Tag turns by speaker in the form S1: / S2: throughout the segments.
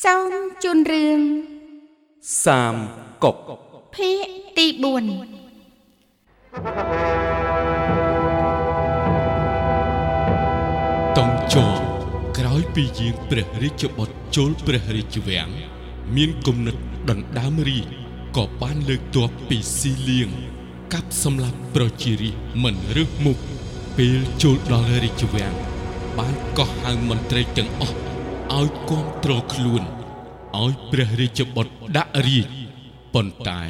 S1: សូមជូនរឿង
S2: សាមកុក
S1: ភាគទី4
S3: តងចោក្រោយពីយាងព្រះរាជបុត្រចូលព្រះរាជវាំងមានគំនិតដណ្ដើមរាជក៏បានលើកទ័ពពីស៊ីលៀងកាប់សម្លាប់ប្រជារាស្ត្រមិនរឹសមុខពេលចូលដល់រាជវាំងបានកោះហៅមន្ត្រីទាំងអស់ ឲ្យគ្រប់គ្រងខ្លួនឲ្យព្រះរាជបុត្រដាក់រាជប៉ុន្តែ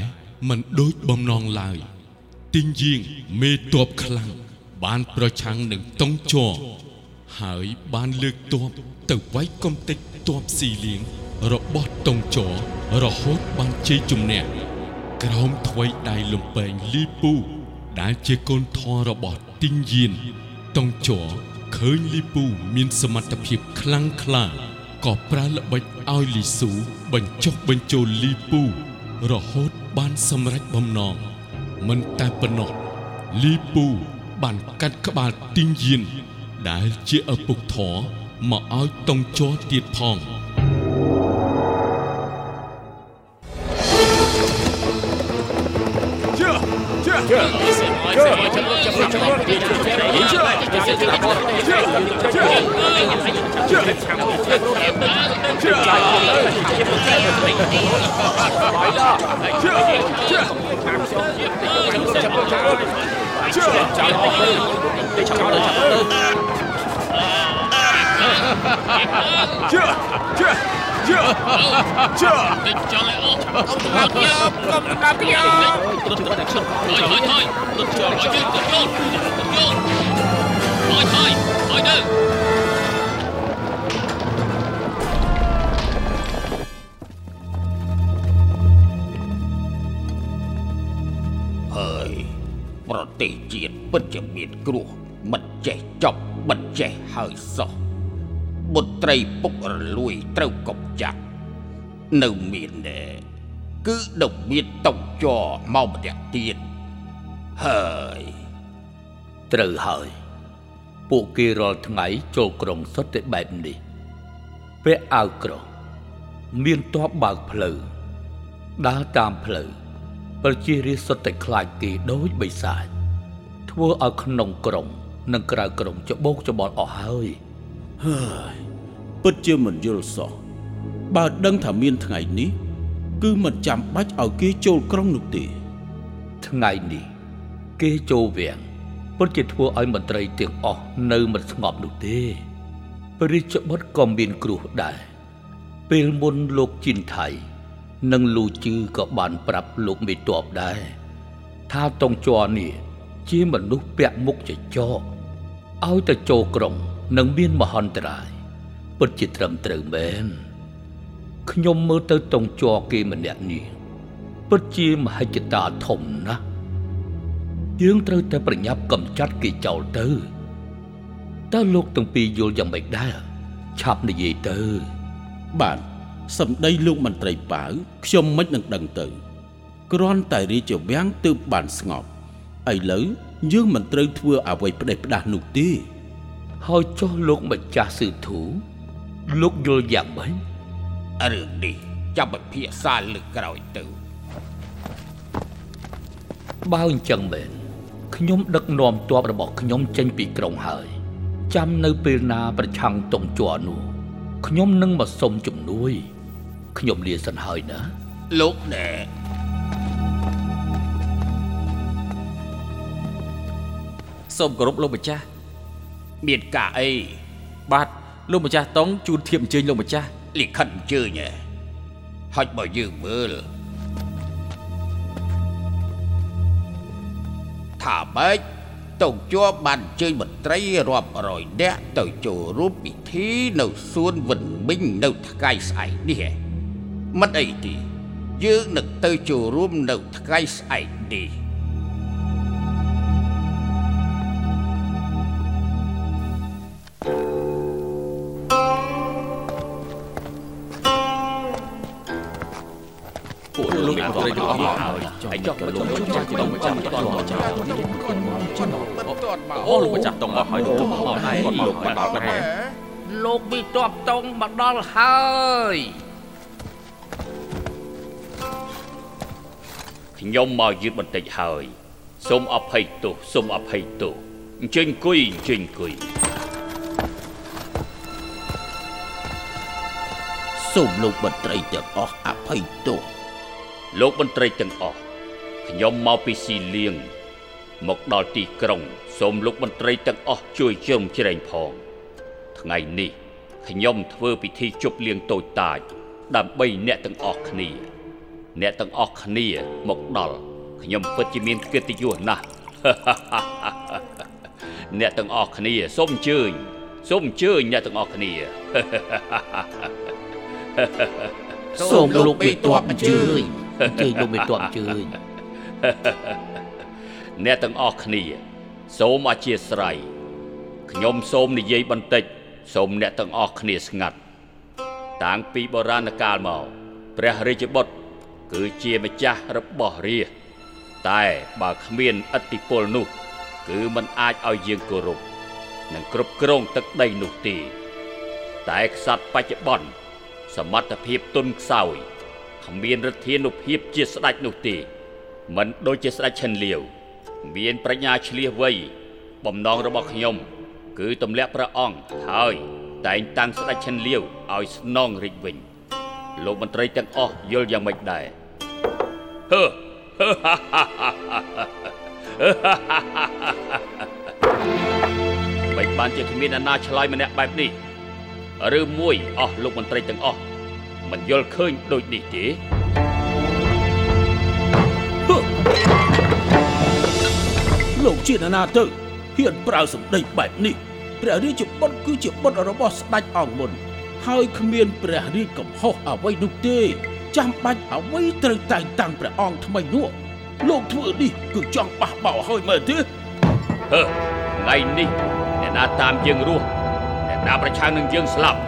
S3: មិនដូចបំណងឡើយទីងយាងមេតបខ្លាំងបានប្រឆាំងនឹងតុងជរហើយបានលើកទ័ពទៅវាយកំទេចទ័ពស៊ីលៀងរបស់តុងជររហូតបានជ័យជំនះក្រោមថ្វីដៃលំពេងលីពូ ដែលជាកូនធររបស់ទីងយានតុងជរឃើញលីពូមានសមត្ថភាពខ្លាំងក្លា ក៏ប្រើល្បិចឲ្យលីស៊ូបញ្ចុះបញ្ចូលលីពូរហូតបានសម្រេចបំណងមិនតែប៉ុណ្ណោះលីពូបានកាត់ក្បាលទីងយានដែលជាឪពុកធរមកឲ្យតុងជរទៀតផង
S4: ង់ឲ្យអស់កុំកាប់យកកុំកាប់យករត់ទៅឈប់ហើយហើយហើយរត់ចូលឲ្យយើងទៅចូលទៅចូលហើយហើយហើយទៅ
S5: ហើយប្រទេសជាតិពិតជាមានគ្រោះមិនចេះចប់មិនចេះហើយសោះបុត្រីពុករលួយត្រូវកុំចាក់នៅមានដែរ គឺដំមានតុកចរមកម្នាក់ទៀតហើយ
S6: ត្រូវហើយពួកគេរាល់ថ្ងៃចូលក្រុងសុទ្ធតែបែបនេះពាក់អាវក្រោះមានទ័ពបើកផ្លូវដើរតាមផ្លូវប្រជារាស្ត្រសុទ្ធតែខ្លាចគេដូចបិសាចធ្វើឲ្យក្នុងក្រុងនិងក្រៅក្រុងច្បោកច្បល់អស់ហើយ
S7: ហើយពិតជាមិនយល់សោះបើដឹងថាមានថ្ងៃនេះ គឺមិនចាំបាច់ឲ្យគេចូលក្រុងនោះទេ
S6: ថ្ងៃនេះគេចូលវាំងពិតជាធ្វើឲ្យមន្ត្រីទាំងអស់នៅមិនស្ងប់នោះទេព្រះរាជបុត្រក៏មានគ្រោះដែរពេលមុនលោកជីនថៃនិងលូជឺក៏បានប្រាប់លោកមេតបដែរថាតុងជ័រនេះជាមនុស្សពាក់មុខចចកឲ្យទៅចូលក្រុងនឹងមានមហន្តរាយពិតជាត្រឹមត្រូវមែន ខ្ញុំមើលទៅតុងជ័រគេម្នាក់នេះពិតជាមហិច្ឆតាធំណាស់យើងត្រូវតែប្រញាប់កំចាត់គេចោលទៅតើលោកទាំងពីរយល់យ៉ាងម៉េចដែរឆាប់និយាយទៅ
S7: បាទសម្ដីលោកមន្ត្រីប៉ាវខ្ញុំមិននឹងដឹងទៅគ្រាន់តែរាជវាំងទើបបានស្ងប់ឥឡូវយើងមិនត្រូវធ្វើអ្វីផ្ដេសផ្ដាសនោះទេ
S6: ហើយចុះលោកម្ចាស់សឺធូលោកយល់យ៉ាងម៉េច
S5: រឿងនេះចាំពិភាក្សាលើកក្រោយទៅ
S6: បើអញ្ចឹងមែនខ្ញុំដឹកនាំទ័ពរបស់ខ្ញុំចេញពីក្រុងហើយ ចាំនៅពេលណាប្រឆាំងតុងជ័រនោះខ្ញុំនឹងមកសុំជំនួយ ខ្ញុំលាសិនហើយណា
S5: លោកណែ
S8: សូមគោរពលោកម្ចាស់
S5: មានការអី
S8: បាទលោកម្ចាស់តុងជូនធៀបអញ្ជើញលោកម្ចាស់
S5: លិខិតអញ្ជើញហ៎ហុចបើយើងមើលថាម៉េចតុងជាប់បានអញ្ជើញមន្ត្រីរាប់រយនាក់ទៅចូលរួមពិធីនៅសួនវិនមិញនៅថ្ងៃស្អែកនេះហ៎មិនអីទេយើងនឹងទៅចូលរួមនៅថ្ងៃស្អែកនេះ
S8: ពួកលោកអាត្រីក៏អស់មកហើយហើយចុះមកចុះមកចាស់តុងមកចាស់តន់មកចា
S9: ស់គាត់
S6: មកចុះម
S5: កតន់មក
S8: អូលោកម្ចាស់តុងមកហើយលោកមកហើយគាត់មកបាត់ដែរ
S5: លោកពីតបតុងមកដល់ហើយ
S4: ខ្ញុំមកយឺតបន្តិចហើយសូមអភ័យទោសសូមអភ័យទោសអញ្ជើញអង្គុយអញ្ជើញអង្គុយ
S7: សូមលោកមន្ត្រីទាំងអស់អភ័យទោស
S4: លោកមន្ត្រីទាំងអស់ខ្ញុំមកពីស៊ីលៀងមកដល់ទីក្រុង សូមលោកមន្ត្រីទាំងអស់ជួយជ្រោមជ្រែងផង ថ្ងៃនេះខ្ញុំធ្វើពិធីជប់លៀងតូចតាចដើម្បីអ្នកទាំងអស់គ្នា អ្នកទាំងអស់គ្នាមកដល់ខ្ញុំពិតជាមានកិត្តិយសណាស់អ្នកទាំងអស់គ្នាសូមអញ្ជើញសូមអញ្ជើញអ្នកទាំងអស់គ្នា
S6: សូមលោកមេតបអញ្ជើញអញ្ជើញលោកមេតបអញ្ជើញ
S4: អ្នកទាំងអស់គ្នា សូមអធិស្ឋានខ្ញុំសូមនិយាយបន្តិច សូមអ្នកទាំងអស់គ្នាស្ងាត់តាំងពីបុរាណកាលមកព្រះរាជបុត្រគឺជាម្ចាស់របស់រាជតែបើគ្មានឥទ្ធិពលនោះ គឺมันអាចឲ្យយើងគោរពនិងគ្រប់គ្រងទឹកដីនោះទេតែក្សត្របច្ចុប្បន្នសមត្ថភាពទុនខ្សោយ គ្មានឫទ្ធានុភាពជាស្ដេចនោះទេមិនដូចជាស្ដេចឈិនលាវមានប្រាជ្ញាឆ្លៀសវៃបំណងរបស់ខ្ញុំ គឺទម្លាក់ព្រះអង្គហើយ តែងតាំងស្ដេចឈិនលាវឲ្យស្នងរាជវិញ លោកមន្ត្រីទាំងអស់យល់យ៉ាងម៉េចដែរហឺមិនបានជាគ្មានអ្នកណាឆ្លើយម្នាក់បែបនេះ ឬមួយអស់លោកមន្ត្រីទាំងអស់ មិនយល់ឃើញដូចនេះទេ
S7: លោកជាអ្នកណាទៅហ៊ានប្រើសម្ដីបែបនេះព្រះរាជបុត្រគឺជាបុត្ររបស់ស្ដេចអង្គមុនហើយគ្មានព្រះរាជកំហុសអ្វីនោះទេ ចាំបាច់អ្វីត្រូវតែងតាំងព្រះអង្គថ្មីនោះលោកធ្វើនេះគឺចង់បះបោរឲ្យមែនទេ
S4: ហឺថ្ងៃនេះអ្នកណាតាមយើងរស់អ្នកណាប្រឆាំងនឹងយើងស្លាប់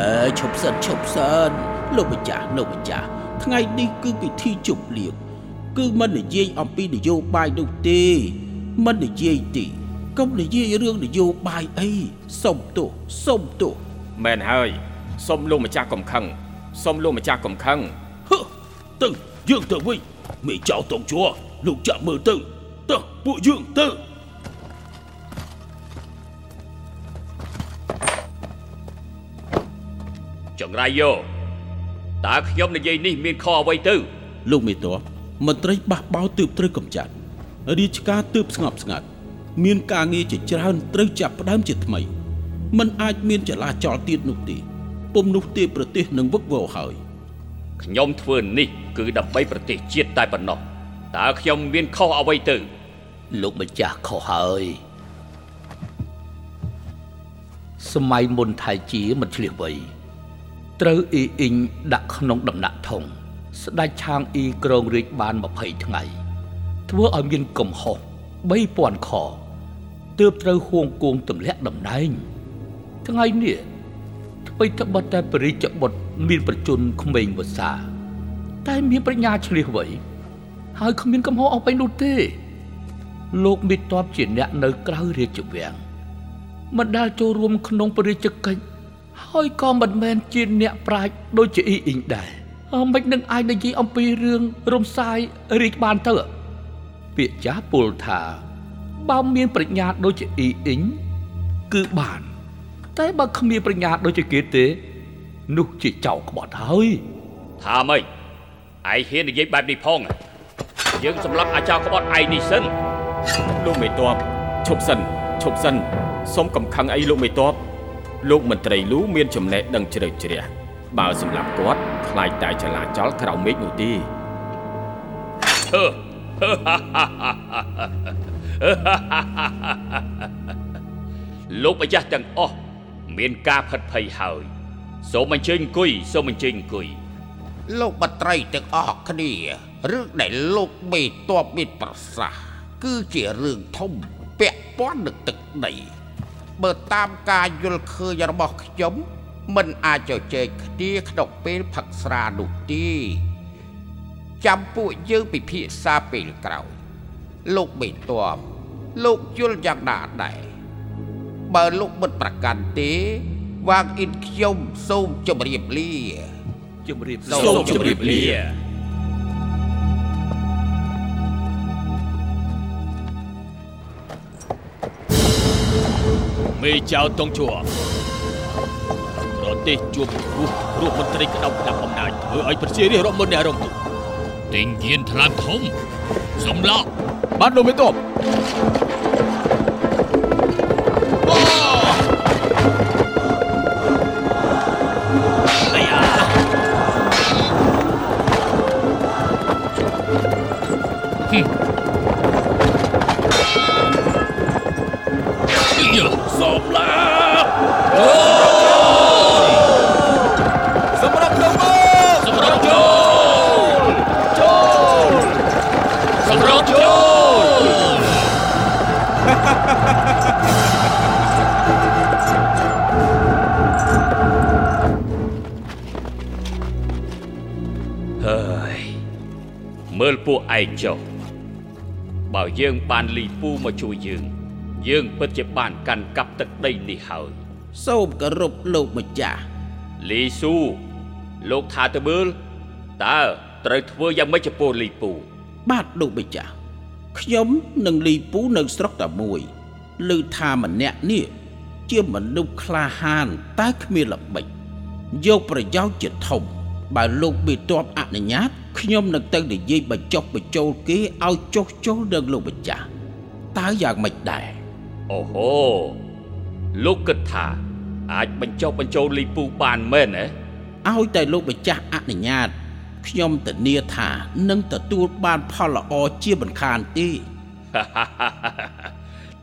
S7: អើឈប់សិនឈប់សិនលោកម្ចាស់លោកម្ចាស់ថ្ងៃនេះគឺពិធីជប់លៀងគឺមិននិយាយអំពីនយោបាយនោះទេមិននិយាយទេកុំនិយាយរឿងនយោបាយអីសុំទោសសុំទោស
S8: មែនហើយសូមលោកម្ចាស់កំខឹងសូមលោកម្ចាស់កំខឹង
S7: ហឺទៅយើងទៅវិញមេចៅតងជួលោកចាក់មើលទៅទៅពួកយើងទៅ
S4: ចង្រៃយោតើខ្ញុំនិយាយនេះមានខុសអ្វីទៅ
S7: លោកមេតបមន្ត្រីបះបោរទើបត្រូវកំចាត់រាជការទើបស្ងប់ស្ងាត់មានការងារជាច្រើនត្រូវចាប់ផ្ដើមជាថ្មីมันអាចមានចលាចលទៀតនោះទេពុំនោះទេប្រទេសនឹងវឹកវរហើយ
S4: ខ្ញុំធ្វើនេះគឺដើម្បីប្រទេសជាតិតែប៉ុណ្ណោះតើខ្ញុំមានខុសអ្វីទៅ
S6: លោកម្ចាស់ខុសហើយសម័យមុនថៃជាមិនឆ្លៀសវៃ ត្រូវអ៊ីអ៊ីងដាក់ក្នុងដំណាក់ធំស្ដេចឆាងអ៊ីក្រងរាជបាន20ថ្ងៃធ្វើឲ្យមានកំហុស3000ខទើបត្រូវហួងគងទម្លាក់តំណែងថ្ងៃនេះអ្វីត្បិតតែពរិជ្ជបុត្រមានប្រជជនក្មេងវស្សា តែមានប្រាជ្ញាឆ្លៀសវៃហើយគ្មានកំហុសអស់ពេញនោះទេ លោកមិត្តតបជាអ្នកនៅក្រៅរាជវាំងមិនដែលចូលរួមក្នុងព្រះរាជកិច្ច ហើយក៏មិនមែនជាអ្នកប្រាជ្ញដូចជាអ៊ីអ៊ីងដែរអមិននឹងអាចនិយាយអំពីរឿងរំសាយរាជបានទៅពាក្យចាស់ពោលថាបើមានប្រាជ្ញាដូចជាអ៊ីអ៊ីងគឺបាន តែបើគ្មានប្រាជ្ញាដូចជាគេទេ នោះជាចៅក្បត់ហើយ
S4: ថាម៉េចឯងហ៊ាននិយាយបែបនេះផង យើងសម្លាប់អាចោរក្បត់ឯងនេះសិន
S8: លោកមេតបឈប់សិនឈប់សិនសូមកំខឹងអីលោកមេតប លោកមន្ត្រីលូមានចំណេះដឹងជ្រៅជ្រះបើសម្រាប់គាត់ខ្លាចតែចលាចលក្រៅមេឃនោះទេ
S4: ហឺលោកម្ចាស់ទាំងអស់មានការផិតភ័យហើយសូមអញ្ជើញអង្គុយសូមអញ្ជើញអង្គុយ
S5: លោកបត្រីទាំងអស់គ្នារឿងដែលលោកមេតបមានប្រសាសន៍គឺជារឿងធំពាក់ព័ន្ធនឹងទឹកដី បើតាមការយល់ឃើញរបស់ខ្ញុំមិនអាចជជែកគ្នាក្នុងពេលផឹកស្រានោះទេចាំពួកយើងពិភាក្សាពេលក្រោយលោកមេតបលោកយល់យ៉ាងណាដែរបើលោកមិនប្រកាន់ទេវាងអ៊ីនខ្ញុំសូមជម្រាបលា
S6: ជំរាប
S4: សូមជម្រាបលា
S9: មេចៅតុងជួប្រទេសជួបគ្រោះគ្រោះមន្ត្រីក្តៅដាក់អំណាចធ្វើឲ្យប្រជារាស្ត្ររំមុនអ្នករំទុក
S10: ទិញយានថ្លើមធំសំឡក់
S9: បាទលោកមេតប
S4: ឯងចុះបើយើងបានលីពូមកជួយយើង យើងពិតជាបានកាន់កាប់ទឹកដីនេះហើយ
S7: សូមគោរពលោកម្ចាស់
S4: លីស៊ូលោកថាទៅមើលតើត្រូវធ្វើយ៉ាងម៉េចចំពោះលីពូ
S7: បាទលោកម្ចាស់ខ្ញុំនិងលីពូនៅស្រុកតែមួយឮថាម្នាក់នេះជាមនុស្សក្លាហានតែគ្មានល្បិចយកប្រយោជន៍ជាធំ បើលោកបេតបអនុញ្ញាតខ្ញុំនឹងទៅនិយាយបញ្ចុះបញ្ចូលគេឲ្យចុះចុះនឹងលោកម្ចាស់តើយ៉ាងម៉េចដែរ
S4: អូហូលោកគិតថាអាចបញ្ចុះបញ្ចូលលីពូបានមែនទេ
S7: ឲ្យតែលោកម្ចាស់អនុញ្ញាតខ្ញុំធានាថានឹងទទួលបានផលល្អជាមិនខានទេ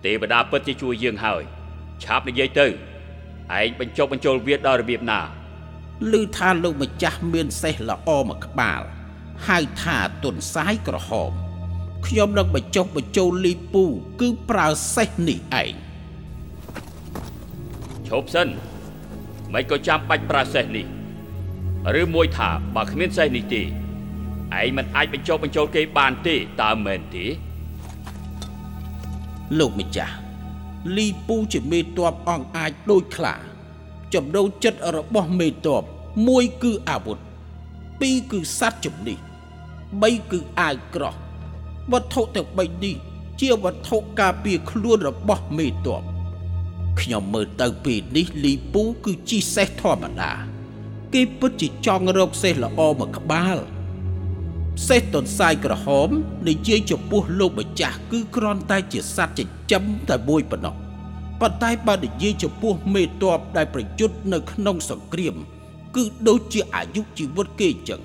S4: ទេវតាពិតជាជួយយើងហើយ ឆាប់និយាយទៅឯងបញ្ចុះបញ្ចូលវាដល់របៀបណា
S7: ឮថាលោកម្ចាស់មានសេះល្អមួយក្បាលហៅថាទុនសាយក្រហមខ្ញុំនឹងបញ្ចុះបញ្ចូលលីពូគឺប្រើសេះនេះឯង
S4: ឈប់សិនមិនក៏ចាំបាច់ប្រើសេះនេះឬមួយថាបើគ្មានសេះនេះទេឯងមិនអាចបញ្ចុះបញ្ចូលគេបានទេតើមែនទេ
S7: លោកម្ចាស់លីពូជាមេតបអង្គអាចដូចខ្លា ចំណូលចិត្តរបស់មេតបមួយគឺអាវុធពីរគឺសត្វជំនិះបីគឺអាវក្រោះវត្ថុទាំងបីនេះជាវត្ថុការពារខ្លួនរបស់មេតបខ្ញុំមើលទៅពេលនេះលីពូគឺជីសេះធម្មតា គេពិតជាចង់រកសេះល្អមួយក្បាលសេះទន្សាយក្រហមនិយាយចំពោះលោកម្ចាស់គឺគ្រាន់តែជាសត្វចិញ្ចឹមតែមួយប៉ុណ្ណោះ ប៉ុន្តែបើនិយាយចំពោះមេតបដែលប្រយុទ្ធនៅក្នុងសង្គ្រាម គឺដូចជាអាយុជីវិតគេអញ្ចឹង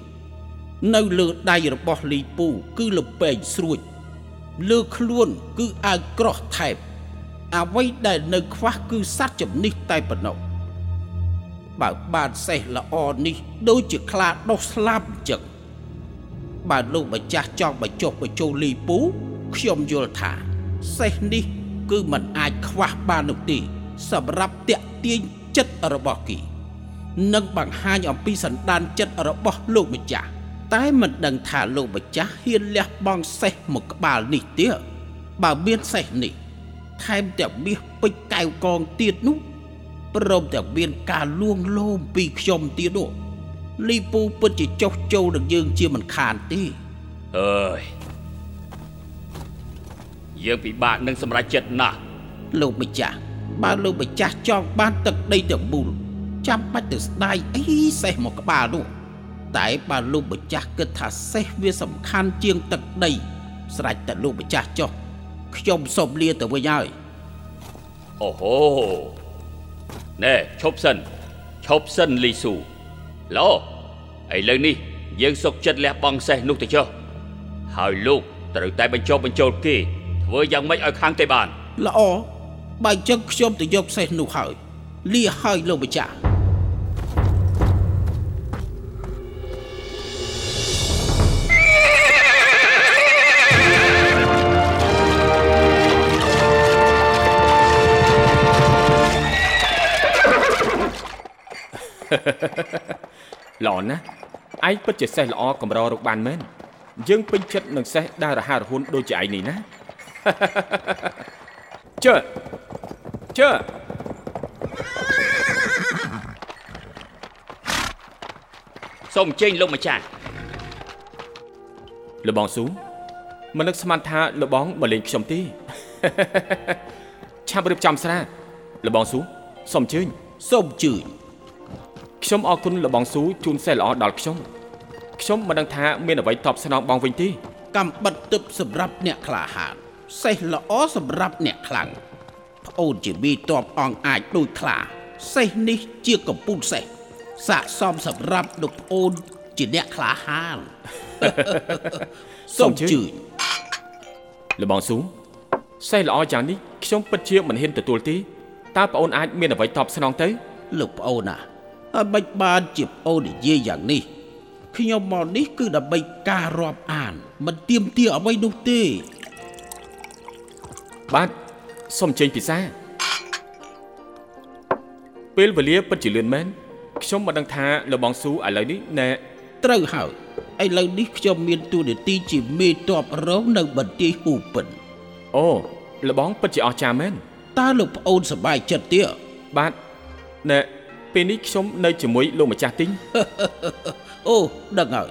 S7: នៅលើដៃរបស់លីពូគឺលពេងស្រួចលើខ្លួនគឺអាវក្រោះថែបអ្វីដែលនៅខ្វះគឺសត្វជំនិះតែប៉ុណ្ណោះបើបានសេះល្អនេះដូចជាខ្លាដុះស្លាប់អញ្ចឹងបើលោកម្ចាស់ចង់បញ្ចុះបញ្ចូលលីពូខ្ញុំយល់ថាសេះនេះ គឺมันអាចខ្វះបាននោះទេសម្រាប់តាក់ទាញចិត្តរបស់គេនិងបង្ហាញអំពីសន្តានចិត្តរបស់លោកម្ចាស់តែមិនដឹងថាលោកម្ចាស់ហ៊ានលះបង់សេះមួយក្បាលនេះទេបើមានសេះនេះថែមទាំងមាសពេជ្រកែវកងទៀតនោះព្រមទាំងមានការលួងលោមពីខ្ញុំទៀតនោះលីពូពិតជាចុះចូលនឹងយើងជាមិនខានទេ
S4: អើយ យើងពិបាកនឹងសម្រេចចិត្តណាស់
S7: លោកម្ចាស់បើលោកម្ចាស់ចង់បានទឹកដីទាំងមូលចាំបាច់ទៅស្ដាយអីសេះមកក្បាលនោះតែបើលោកម្ចាស់គិតថាសេះវាសំខាន់ជាងទឹកដី ស្រេចតែលោកម្ចាស់ចុះខ្ញុំសូមលាទៅវិញហើយ
S4: អូហូណែឈប់សិនឈប់សិនលីស៊ូឡូឥឡូវនេះ យើងសុកចិត្តលះបង់សេះនោះទៅចុះហើយលោកត្រូវតែបញ្ចុះបញ្ចូលគេ ធ្វើយ៉ាងម៉េចឲ្យខាងទេបាន
S7: ល្អបើអញ្ចឹងខ្ញុំទៅយកសេះនោះហើយលាហើយលោកម្ចាស់
S8: ល្អណាស់ឯងពិតជាសេះល្អកម្ររកបានមែនយើងពេញចិត្តនឹងសេះដែលរហ័សរហួនដូចជាឯងនេះណា ជើជើ
S4: សូមចេញលោកម្ចាស់
S8: លបងស៊ូមិននឹកស្មានថាលបងមកលេងខ្ញុំទេឆាប់រៀបចំស្រាលបងស៊ូសូមអញ្ជើញ
S7: សូមជឿញ
S8: ខ្ញុំអរគុណលបងស៊ូជូនសេះល្អដល់ខ្ញុំខ្ញុំមិនដឹងថាមានអ្វីតបស្នងបងវិញទេ
S7: កំបិតទឹកសម្រាប់អ្នកក្លាហាន សេះល្អសម្រាប់អ្នកខ្លាំងប្អូនជាមីតបអង្គអាចដូចខ្លាសេះនេះជាកំពូលសេះស័កសមសម្រាប់លោកប្អូនជាអ្នកក្លាហានសូមជឿញ
S8: លបងស៊ូសេះល្អយ៉ាងនេះខ្ញុំពិតជាមិនហ៊ានទទួលទេតើប្អូនអាចមានអ្វីតបស្នងទៅ
S7: លោកប្អូនណាហើយមិនបានជាប្អូននិយាយយ៉ាងនេះខ្ញុំមកនេះគឺដើម្បីការរាប់អាន មិនទៀមទាអ្វីនោះទេ
S8: បាទសូមអញ្ជើញពិសាពេលវេលាពិតជាលឿនមែនខ្ញុំមិនដឹងថាលបងស៊ូឥឡូវនេះណែ
S7: ត្រូវហើយឥឡូវនេះខ្ញុំមានទូនាទីជាមេតបរងនៅបន្ទាយហ៊ូពិន
S8: អូលបងពិតជាអស្ចារ្យមែន
S7: តើលោកប្អូនសប្បាយចិត្តទេ
S8: បាទណែពេលនេះខ្ញុំនៅជាមួយលោកម្ចាស់ទីង
S7: អូដឹងហើយ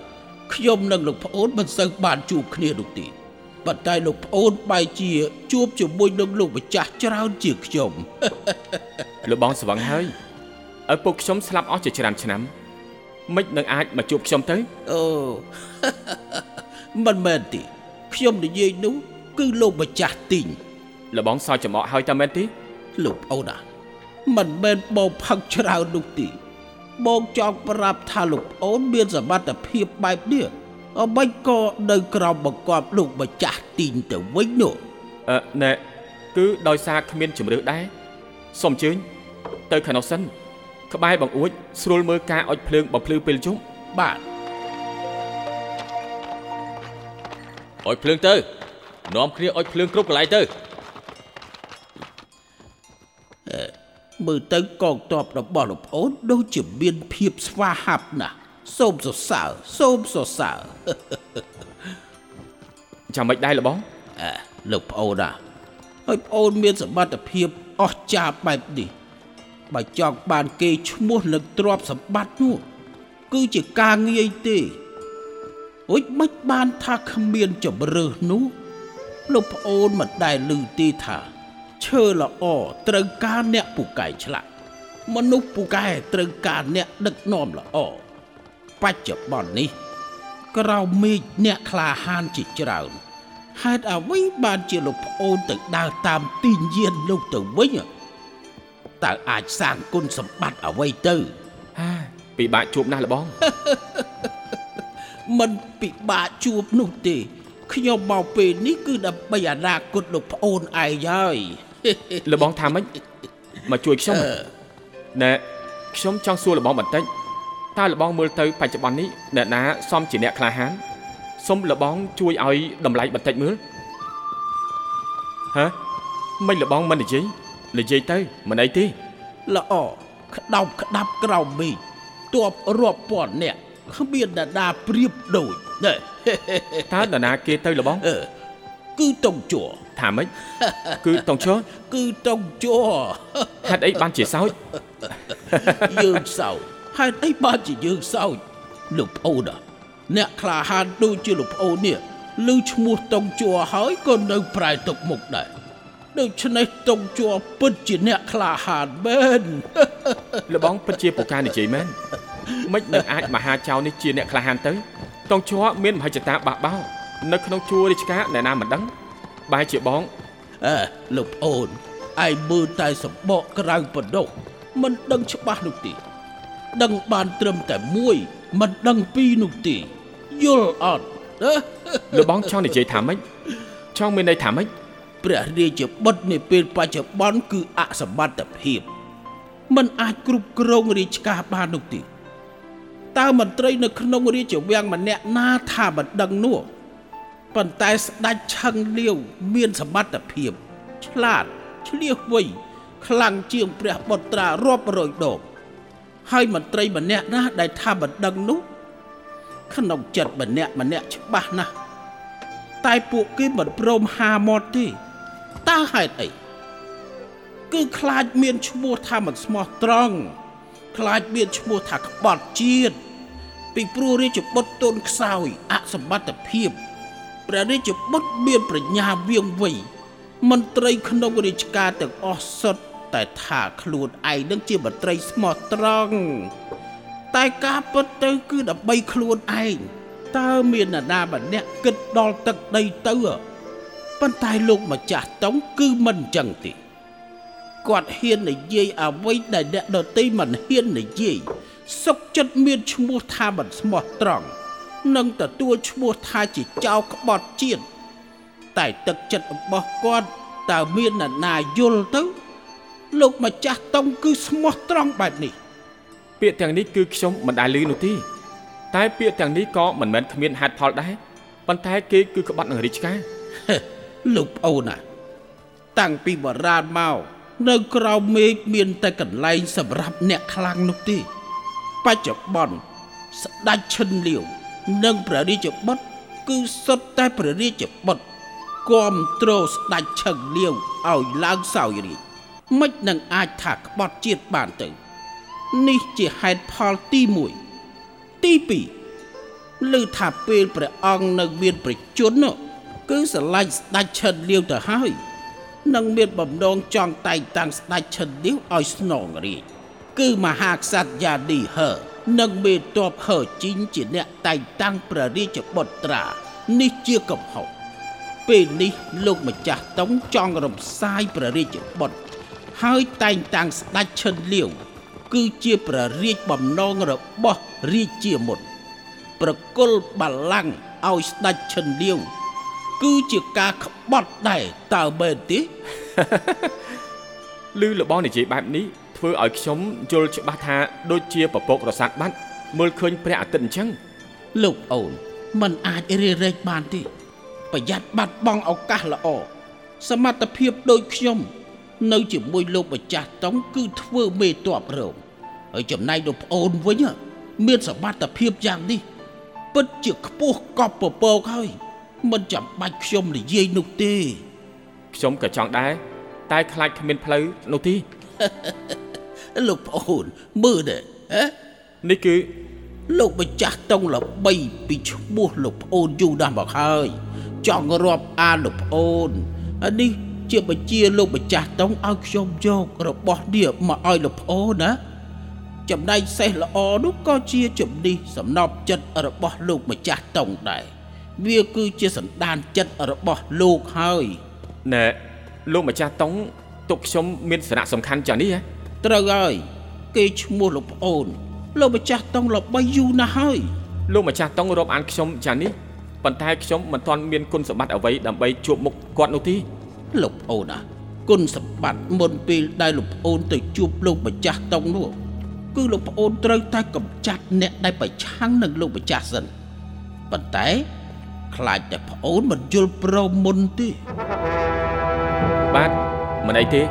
S7: ខ្ញុំនិងលោកប្អូនមិនសូវបានជួបគ្នានោះទេ ប៉ុន្តែលោកប្អូនបែរជា ជួបជាមួយនឹងលោកម្ចាស់ច្រើនជាងខ្ញុំ
S8: លបងស្វឹងហើយឪពុកខ្ញុំស្លាប់អស់ជាច្រើនឆ្នាំមិននឹងអាចមកជួបខ្ញុំទៅ
S7: អូមិនមែនទេខ្ញុំនិយាយនោះគឺលោកម្ចាស់ទីង
S8: លបងសើចចំអកហើយតាមែនទេ
S7: លោកប្អូនណាមិនមែនបងផឹកច្រើននោះទេបងចង់ប្រាប់ថាលោកប្អូនមានសមត្ថភាពបែបនេះ អ្វីក៏នៅក្រោមបង្គាប់លោកម្ចាស់ទីងទៅវិញនោះ
S8: អឺណែគឺដោយសារគ្មានជំរឿដែរសូមអញ្ជើញទៅខាងនោះសិនក្បែរបង្អួចស្រួលមើលការអុជភ្លើងបំភ្លឺពេលយប់
S7: បាទ
S9: អុចភ្លើងទៅនាំគ្នាអុចភ្លើងគ្រប់កន្លែងទៅ
S7: មើលទៅកងទ័ពរបស់លោកប្អូនដូចជាមានភាពស្វាហាប់ណាស់ សូមសរសើរសូមសរសើរ
S8: ចាំមិនដែរលបង
S7: អើលោកប្អូនណាហើយប្អូនមានសមត្ថភាពអស្ចារ្យបែបនេះបើចង់បានគេឈ្មោះនឹងទ្រព្យសម្បត្តិនោះគឺជាការងាយទេអុយមិនបានថាគ្មានជំរើសនោះលោកប្អូនមិនដែលឮទេថាឈើល្អត្រូវការអ្នកពូកែឆ្លាក់មនុស្សពូកែត្រូវការអ្នកដឹកនាំល្អ បច្ចុប្បន្ននេះ ក្រៅមេឃអ្នកក្លាហានជាច្រើនហេតុអ្វីបានជាលោកប្អូនទៅដើរតាមទីញៀននោះទៅវិញតើអាចសាងគុណសម្បត្តិអ្វីទៅ
S8: ហាពិបាកជួបណាស់លបង
S7: មិនពិបាកជួបនោះទេខ្ញុំមកពេលនេះគឺដើម្បីអនាគតលោកប្អូនឯងហើយ
S8: លបងថាម៉េចមកជួយខ្ញុំណែខ្ញុំចង់សួរលបងបន្តិច តើលបងមើលទៅបច្ចុប្បន្ននេះអ្នកណាសមជាអ្នកក្លាហានសូមលបងជួយឲ្យតម្លៃបន្តិចមើលហ៎មិនលបងមិននិយាយនិយាយទៅមិនអីទេ
S7: ល្អក្តោបក្តាប់ក្រៅមេឃទប់រាប់ពាន់អ្នកគ្មានដដាប្រៀបដូចណែ
S8: តើនរណាគេទៅលបង
S7: អឺគឺតុងជួរ
S8: ថាម៉េចគឺតងឈរ
S7: គឺតុងជួរ
S8: ហេតុអីបានជាសោច
S7: យើងសោច ហេតុអីបានជាយើងសោចលោកប្អូនอะអ្នកក្លាហានដូចជាលោកប្អូននេះឮឈ្មោះតុងជួរហើយក៏នៅប្រែទុកមុខដែរដូច្នេះតុងជួរពិតជាអ្នកក្លាហានមែន
S8: លបងពិតជាពូការនិយាយមែនមិននឹងអាចមហាចៅនេះជាអ្នកក្លាហានទៅតងឈរមានមហិច្ឆតាបះបោរនៅក្នុងជួររាជការអ្នកណាមិនដឹងបែរជាបង
S7: អើលោកប្អូនឯងមើលតែសម្បកក្រៅបណ្ដុះមិនដឹងច្បាស់នោះទេ ដឹងបានត្រឹមតែមួយមិនដឹងពីរនោះទេយល់អត់អឺ
S8: លបងចង់និយាយថាម៉េចចង់មានន័យថាម៉េច
S7: ព្រះរាជបុត្រនាពេលបច្ចុប្បន្នគឺអសមត្ថភាពมันអាចគ្រប់គ្រងរាជការបាននោះទេតើមន្ត្រីនៅក្នុងរាជវាំងម្នាក់ណាថាមិនដឹងនោះប៉ុន្តែស្ដេចឆឹងលាវមានសមត្ថភាពឆ្លាតឆ្លៀសវៃខ្លាំងជាងព្រះបុត្រារាប់រយដង ហើយមន្ត្រីម្នាក់ណាដែលថាមិនដឹងនោះក្នុងចិត្តម្នាក់ម្នាក់ច្បាស់ណាស់តែពួកគេមិនព្រមហាមាត់ទេតើហេតុអីគឺខ្លាចមានឈ្មោះថាមិនស្មោះត្រង់ខ្លាចមានឈ្មោះថាក្បត់ជាតិពីព្រោះរាជបុត្រទុនខ្សោយអសមត្ថភាពព្រះរាជបុត្រមានប្រាជ្ញាវៀងវៃមន្ត្រីក្នុងរាជការទាំងអស់សុទ្ធ តែថាខ្លួនឯងនឹងជាមន្ត្រីស្មោះត្រង់តែការពិតទៅគឺដើម្បីខ្លួនឯងតើមាននរណាម្នាក់គិតដល់ទឹកដីទៅប៉ុន្តែលោកម្ចាស់តុងគឺមិនអញ្ចឹងទេគាត់ហ៊ាននិយាយអ្វីដែលអ្នកដទៃមិនហ៊ាននិយាយសុកចិត្តមានឈ្មោះថាមិនស្មោះត្រង់និងទទួលឈ្មោះថាជាចៅក្បត់ជាតិតែទឹកចិត្តរបស់គាត់តើមាននរណាយល់ទៅ លោកម្ចាស់តុងគឺស្មោះត្រង់បែបនេះ
S8: ពាក្យទាំងនេះគឺខ្ញុំមិនដែលឮនោះទេតែពាក្យទាំងនេះក៏មិនមែនគ្មានហេតុផលដែរប៉ុន្តែគេគឺក្បត់នឹងរាជការ
S7: លោកប្អូនណាតាំងពីបរាណមកនៅក្រៅមេឃមានតែកន្លែងសម្រាប់អ្នកខ្លាំងនោះទេបច្ចុប្បន្នស្ដេចឈិនលាវនិងព្រះរាជបុត្រគឺសុទ្ធតែព្រះរាជបុត្រគាំទ្រស្ដេចឈឹងលាវឲ្យឡើងសោយរាជ មិននឹងអាចថាក្បត់ជាតិបានទៅ នេះជាហេតុផលទី1ទី2ឮថាពេលព្រះអង្គនៅមានប្រជជននោះគឺស្រឡាញ់ស្ដេចឈិនលាវទៅហើយនឹងមានបំណងចង់តែងតាំងស្ដេចឈិនលាវឲ្យស្នងរាជគឺមហាក្សត្រយ៉ាឌីហឺនិងមេតបហឺជីងជាអ្នកតែងតាំងព្រះរាជបុត្រានេះជាកំហុសពេលនេះលោកម្ចាស់តុងចង់រំសាយព្រះរាជបុត្រ ហើយតែងតាំងស្ដេចឈិនលាវគឺជាព្រះរាជបំណងរបស់រាជាមុនប្រគល់បល្ល័ង្កឲ្យស្ដេចឈិនលាវគឺជាការក្បត់ដែរតើមែនទេ
S8: ឮលបងនិយាយបែបនេះធ្វើឲ្យខ្ញុំយល់ច្បាស់ថាដូចជាពពករសាត់បាត់មើលឃើញព្រះអាទិត្យអញ្ចឹង
S7: លោកអូនมันអាចរារែកបានទេប្រយ័ត្នបាត់បង់ឱកាសល្អសមត្ថភាពដូចខ្ញុំ នៅជាមួយលោកម្ចាស់តុងគឺធ្វើមេតបរងហើយចំណែកលោកប្អូនវិញមានសមត្ថភាពយ៉ាងនេះពិតជាខ្ពស់កប់ពពកហើយមិនចាំបាច់ខ្ញុំនិយាយនោះទេ
S8: ខ្ញុំក៏ចង់ដែរតែខ្លាចគ្មានផ្លូវនោះទេ
S7: លោកប្អូនមើលដែរហ៎
S8: នេះគឺ
S7: លោកម្ចាស់តុងល្បីពីឈ្មោះលោកប្អូនយូរណាស់មកហើយចង់រាប់អានលោកប្អូនអានេះ ជាបញ្ជាលោកម្ចាស់តុងឲ្យខ្ញុំយករបស់នេះមកឲ្យលោកប្អូនណាចំណែកសេះល្អនោះក៏ជាជំនិះសំណប់ចិត្តរបស់លោកម្ចាស់តុងដែរវាគឺជាសន្តានចិត្តរបស់លោកហើយ
S8: ណែលោកម្ចាស់តុងទុកខ្ញុំមានសារៈសំខាន់ចាស់នេះហ៎
S7: ត្រូវហើយគេឈ្មោះលោកប្អូនលោកម្ចាស់តុងល្បីយូរណាស់ហើយ
S8: លោកម្ចាស់តុងរាប់អានខ្ញុំចាស់នេះប៉ុន្តែខ្ញុំមិនទាន់មានគុណសម្បត្តិអ្វីដើម្បីជួបមុខគាត់នោះទេ
S7: លោកប្អូនណាគុណសម្បត្តិមុនពេលដែលលោកប្អូនទៅជួបលោកម្ចាស់តុងនោះគឺលោកប្អូនត្រូវតែកម្ចាត់អ្នកដែលប្រឆាំងនឹងលោកម្ចាស់សិនប៉ុន្តែខ្លាចតែប្អូនមិនយល់ព្រមមុនទេ
S8: បាទមិនអីទេ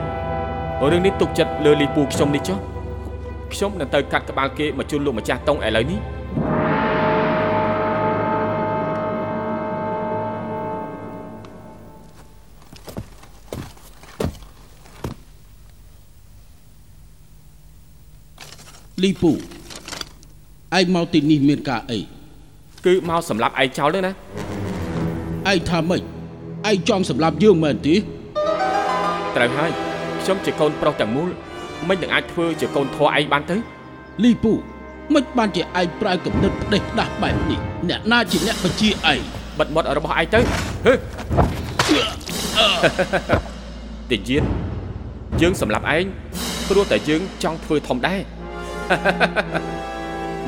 S8: រឿងនេះទុកចិត្តលើលីពូខ្ញុំនេះចុះខ្ញុំនឹងទៅកាត់ក្បាលគេមកជូនលោកម្ចាស់តុងឥឡូវនេះ
S7: លីពូឯងមកទីនេះមានការអី
S8: គឺមកសម្រាប់ឯងចោលទេណា
S7: ឯងថាម៉េចឯងចង់សម្លាប់យើងមែនទេ
S8: ត្រូវហើយខ្ញុំជាកូនប្រុសទាំងមូលមិននឹងអាចធ្វើជាកូនធွာឯងបានទៅ
S7: លីពូមិនបានជាឯងប្រើគំនិតផ្ដេសផ្ដាស់បែបនេះអ្នកណាជាអ្នកបញ្ជាឯង
S8: បិទមាត់របស់ឯងទៅហឺតិយានយើងសម្រាប់ឯងព្រោះតែយើងចង់ធ្វើធំដែរ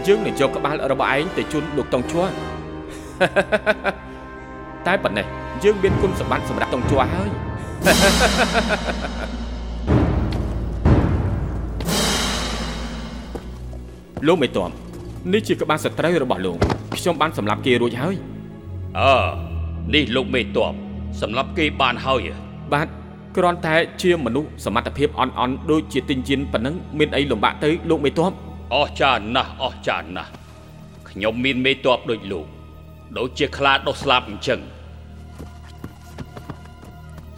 S8: យើងនឹងយកក្បាលរបស់ឯងទៅជូនលោកតុងជួតែប៉ុណ្ណេះយើងមានគុណសម្បត្តិសម្រាប់តុងជួហើយលោកមេតមនេះជាក្បាលសត្រូវរបស់លោកខ្ញុំបានសម្លាប់គេរួចហើយ
S4: អើនេះលោកមេតបសម្រាប់គេបានហើយ
S8: បាទ គ្រាន់តែជាមនុស្សសមត្ថភាពអន់អន់ដូចជាទិញជៀនប៉ុណ្ណឹងមានអីលំបាកទៅលោកមេតប
S4: អស់ចាណាស់អស់ចាណាស់ខ្ញុំមានមេតបដូចលោកដូចជាខ្លាដុសស្លាប់អញ្ចឹង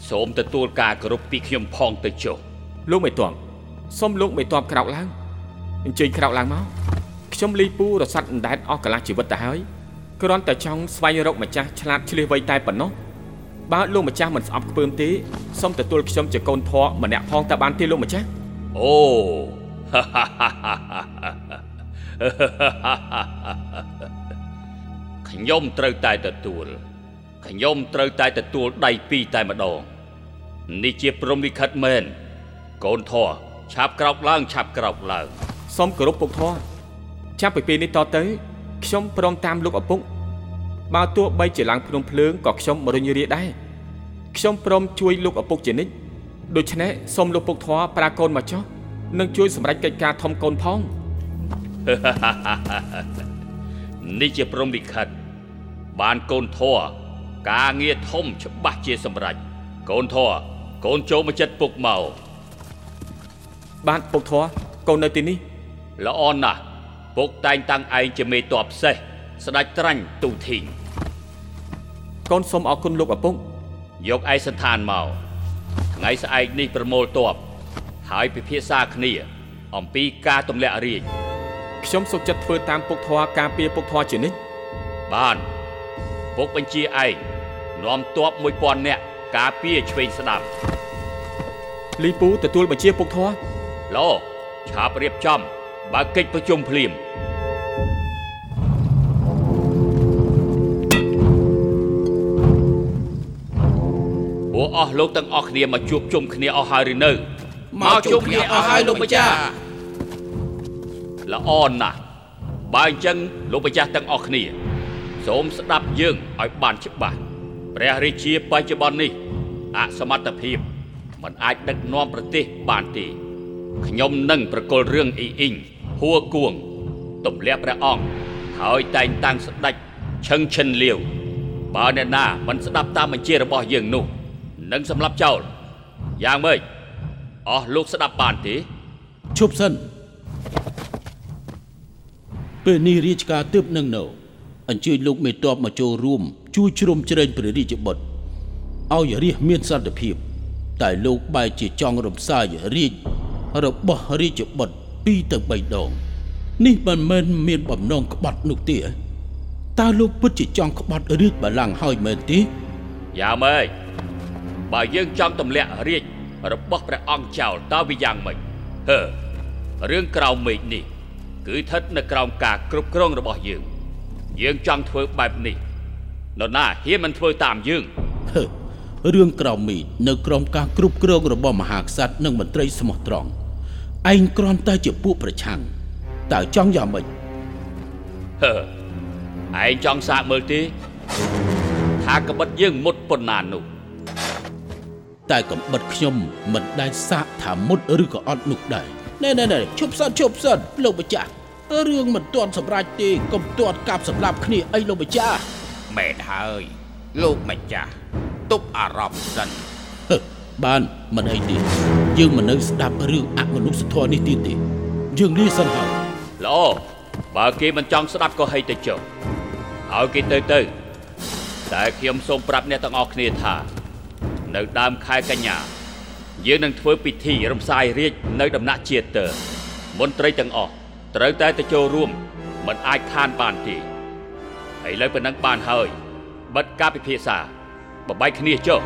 S4: សូមទទួលការគោរពពីខ្ញុំផងទៅចុះ
S8: លោកមេតបសូមលោកមេតបក្រោកឡើងអញ្ជើញក្រោកឡើងមកខ្ញុំលីពូរស័តអណ្ដែតអស់កន្លះជីវិតទៅហើយគ្រាន់តែចង់ស្វែងរកម្ចាស់ឆ្លាតឆ្លៀសវៃតែប៉ុណ្ណោះ បើលោកម្ចាស់មិនស្អប់ខ្ពើមទេសូមទទួលខ្ញុំជាកូនធေါ်ម្នាក់ផងតើបានទេលោកម្ចាស់
S4: អូខ្ញុំត្រូវតែទទួលខ្ញុំត្រូវតែទទួលដៃពីរតែម្ដងនេះជាព្រំលិខិតមែនកូនធေါ်ឆាប់ក្រោកឡើងឆាប់ក្រោកឡើង
S8: សូមគោរពពុកធေါ်ចាប់ពីពេលនេះតទៅខ្ញុំព្រមតាមលោកឪពុក បើទោះបីជាឡើងភ្នំភ្លើងក៏ខ្ញុំរុញរាដែរខ្ញុំព្រមជួយលោកឪពុកជានិច្ចដូច្នេះសូមលោកពុកធွာប្រាកូនមកចុះនិងជួយសម្រេចកិច្ចការធំកូនផង
S4: នេះជាព្រំលិខិត បានកូនធွာការងារធំច្បាស់ជាសម្រេចកូនធွာកូនចូលមកចិត្តពុកមក
S8: បានពុកធွာកូននៅទីនេះ
S4: ល្អណាស់ពុកតែងតាំងឯងជាមេតបសេះស្ដេចត្រាញ់ទូធីង
S8: កូនសូមអរគុណលោកឪពុក
S4: យកឯកសន្តានមកថ្ងៃស្អែកនេះប្រមូលតបហើយពិភាក្សាគ្នា អំពីការទម្លាក់រាជ
S8: ខ្ញុំសុខចិត្តធ្វើតាមពុកធွာការពារពុកធွာជានិច្ច
S4: បានពុកបញ្ជាឯងនាំតប1000នាក់ការពារឆ្វេងស្ដាំ
S8: លីពូទទួលបញ្ជាពុកធွာ
S4: ឡូឆាប់រៀបចំបើកិច្ចប្រជុំភ្លាម ពួកអស់លោកទាំងអស់គ្នាមកជួបជុំគ្នាអស់ហើយឬនៅ
S7: មកជួបគ្នាអស់ហើយលោកម្ចាស់
S4: ល្អណាស់បើអញ្ចឹងលោកម្ចាស់ទាំងអស់គ្នាសូមស្ដាប់យើងឲ្យបានច្បាស់ព្រះរាជាបច្ចុប្បន្ននេះអសមត្ថភាពមិនអាចដឹកនាំប្រទេសបានទេខ្ញុំនឹងប្រកល់រឿងអ៊ីអ៊ីងហួគួងទម្លាក់ព្រះអង្គហើយតែងតាំងស្ដេចឈឹងឈិនលាវបើអ្នកណាមិនស្ដាប់តាមបញ្ជារបស់យើងនោះ នឹងសម្លាប់ចោលយ៉ាងម៉េចអស់លោកស្ដាប់បានទេ
S7: ឈប់សិនពេលនេះរាជការទើបនឹងនៅអញ្ជើញលោកមេតបមកចូលរួមជួយជ្រោមជ្រែងព្រះរាជបុត្រឲ្យរាជមានសន្តិភាព តែលោកបែរជាចង់រំសាយរាជរបស់រាជបុត្រ2ទៅ3ដង នេះមិនមែនមានបំណងក្បត់នោះទេតើលោកពិតជាចង់ក្បត់រាជបល្ល័ង្កហើយមែនទេ
S4: យ៉ាម៉េច បើយើងចង់ទម្លាក់រាជរបស់ព្រះអង្គចោលតើវាយ៉ាងម៉េចហឺរឿងក្រៅមេឃនេះ គឺស្ថិតនៅក្រោមការគ្រប់គ្រងរបស់យើង យើងចង់ធ្វើបែបនេះនរណាហ៊ានមិនធ្វើតាមយើង
S7: រឿងក្រៅមេឃនៅក្រោមការគ្រប់គ្រងរបស់មហាក្សត្រនិងមន្ត្រីស្មោះត្រង់ឯងគ្រាន់តែជាពួកប្រឆាំងតើចង់យ៉ាងម៉េច
S4: ហឺឯងចង់សាកមើលទេថាក្បិតយើងមុតប៉ុណ្ណានោះ
S7: តែកំបិតខ្ញុំមិនដែលសាកថាមុតឬក៏អត់នោះដែរណែណែណែឈប់សិនឈប់សិនលោកម្ចាស់រឿងមិនទាន់សម្រេចទេកុំទាត់កាប់សម្លាប់គ្នាអីលោកម្ចាស់
S5: មែនហើយលោកម្ចាស់ទប់អារម្មណ៍សិន
S7: បានមិនអីទេយើងមិននៅស្ដាប់រឿងអមនុស្សធម៌នេះទៀតទេយើងលាសិនហើយ
S4: ល្អបើគេមិនចង់ស្ដាប់ក៏ហីទៅចុះឲ្យគេទៅទៅតែខ្ញុំសូមប្រាប់អ្នកទាំងអស់គ្នាថា នៅដើមខែកញ្ញាយើងនឹងធ្វើពិធីរំសាយរាជនៅដំណាក់ជាតិទើមន្ត្រីទាំងអស់ត្រូវតែទៅចូលរួមមិនអាចខានបានទេឥឡូវប៉ុណ្ណឹងបានហើយបិទការពិភាក្សាបបាយគ្នាចុះ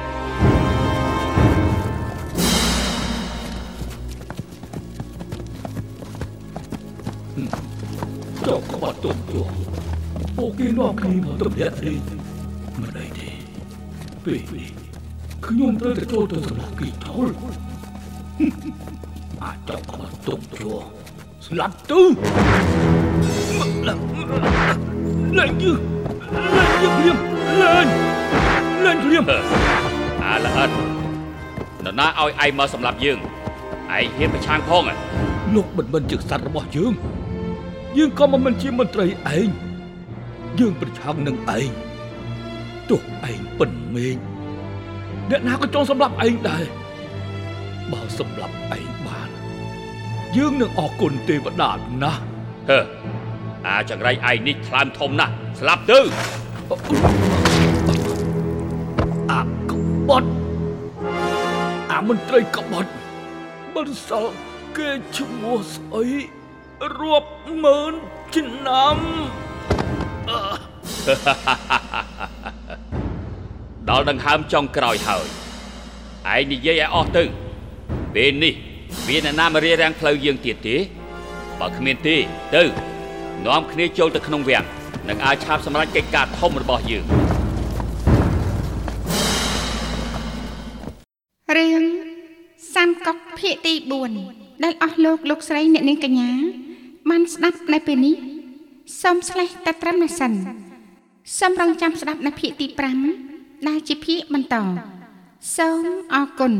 S6: ចុះក្បត់ទុំជួពួកគេនាំគ្នាមកទម្លាក់នេះមិនអីទេពេលនេះ ខ្ញុំត្រូវតែចូលទៅសម្លាប់គីថុលអាចចុះក្បត់ទុំជួស្លាប់ទៅលែងយឺលែងយឺព្រាមលែងលែងព្រាម
S4: អាល្អិតនរណាឲ្យឯងមកសម្លាប់យើងឯងហ៊ានប្រឆាំងផង
S6: លោកមិនមិនជាសត្វរបស់យើងយើងក៏មិនមែនជាមន្ត្រីឯងយើងប្រឆាំងនឹងឯងទោះឯងពិនមេឃ អ្នកណាក៏ចង់សម្លាប់ឯងដែរបើសម្លាប់ឯងបានយើងនឹងអរគុណទេវតាណាស់
S4: ហឺអាចង្រៃឯងនេះថ្លើមធំណាស់ស្លាប់ទៅ
S6: អាកបត់អាមន្ត្រីកបត់មិនសល់គេឈ្មោះស្អីរាប់ម៉ឺនឆ្នាំ
S4: ដល់ដង្ហើមចុងក្រោយហើយឯងនិយាយឲ្យអស់ទៅពេលនេះមានអ្នកណាមករារាំងផ្លូវយើងទៀតទេបើគ្មានទេទៅនាំគ្នាចូលទៅក្នុងវាំងនឹងអាចឆាប់សម្រេចកិច្ចការធំរបស់យើង
S1: រឿងសាមកុកភាគទី4ដែលអស់លោកលោកស្រីអ្នកនាងកញ្ញាបានស្ដាប់នៅពេលនេះសូមស្លេះតែត្រឹមនេះសិនសូមរងចាំស្ដាប់នៅភាគទី5 ដែលជាភាគបន្តសូមអរគុណ